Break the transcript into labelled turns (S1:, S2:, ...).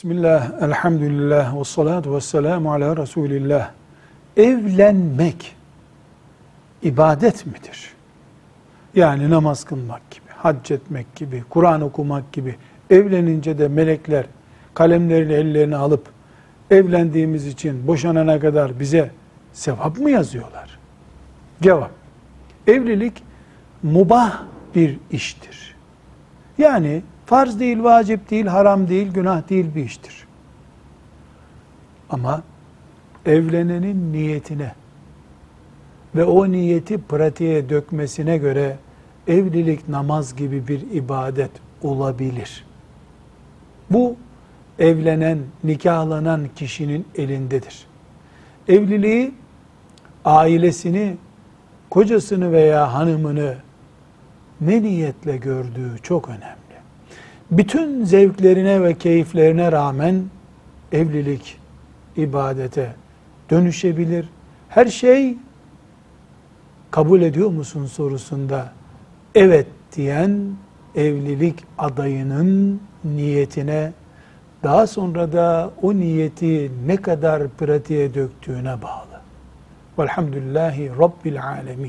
S1: Bismillah, elhamdülillah, ve salatu ve selamu ala Resulillah. Evlenmek ibadet midir? Yani namaz kılmak gibi, hac etmek gibi, Kur'an okumak gibi. Evlenince de melekler kalemlerini ellerine alıp evlendiğimiz için boşanana kadar bize sevap mı yazıyorlar? Cevap. Evlilik mubah bir iştir. Yani farz değil, vacip değil, haram değil, günah değil bir iştir. Ama evlenenin niyetine ve o niyeti pratiğe dökmesine göre evlilik namaz gibi bir ibadet olabilir. Bu evlenen, nikahlanan kişinin elindedir. Evliliği ailesini, kocasını veya hanımını ne niyetle gördüğü çok önemli. Bütün zevklerine ve keyiflerine rağmen evlilik ibadete dönüşebilir. Her şey kabul ediyor musun sorusunda evet diyen evlilik adayının niyetine daha sonra da o niyeti ne kadar pratiğe döktüğüne bağlı. Velhamdülillahi Rabbil Alemin.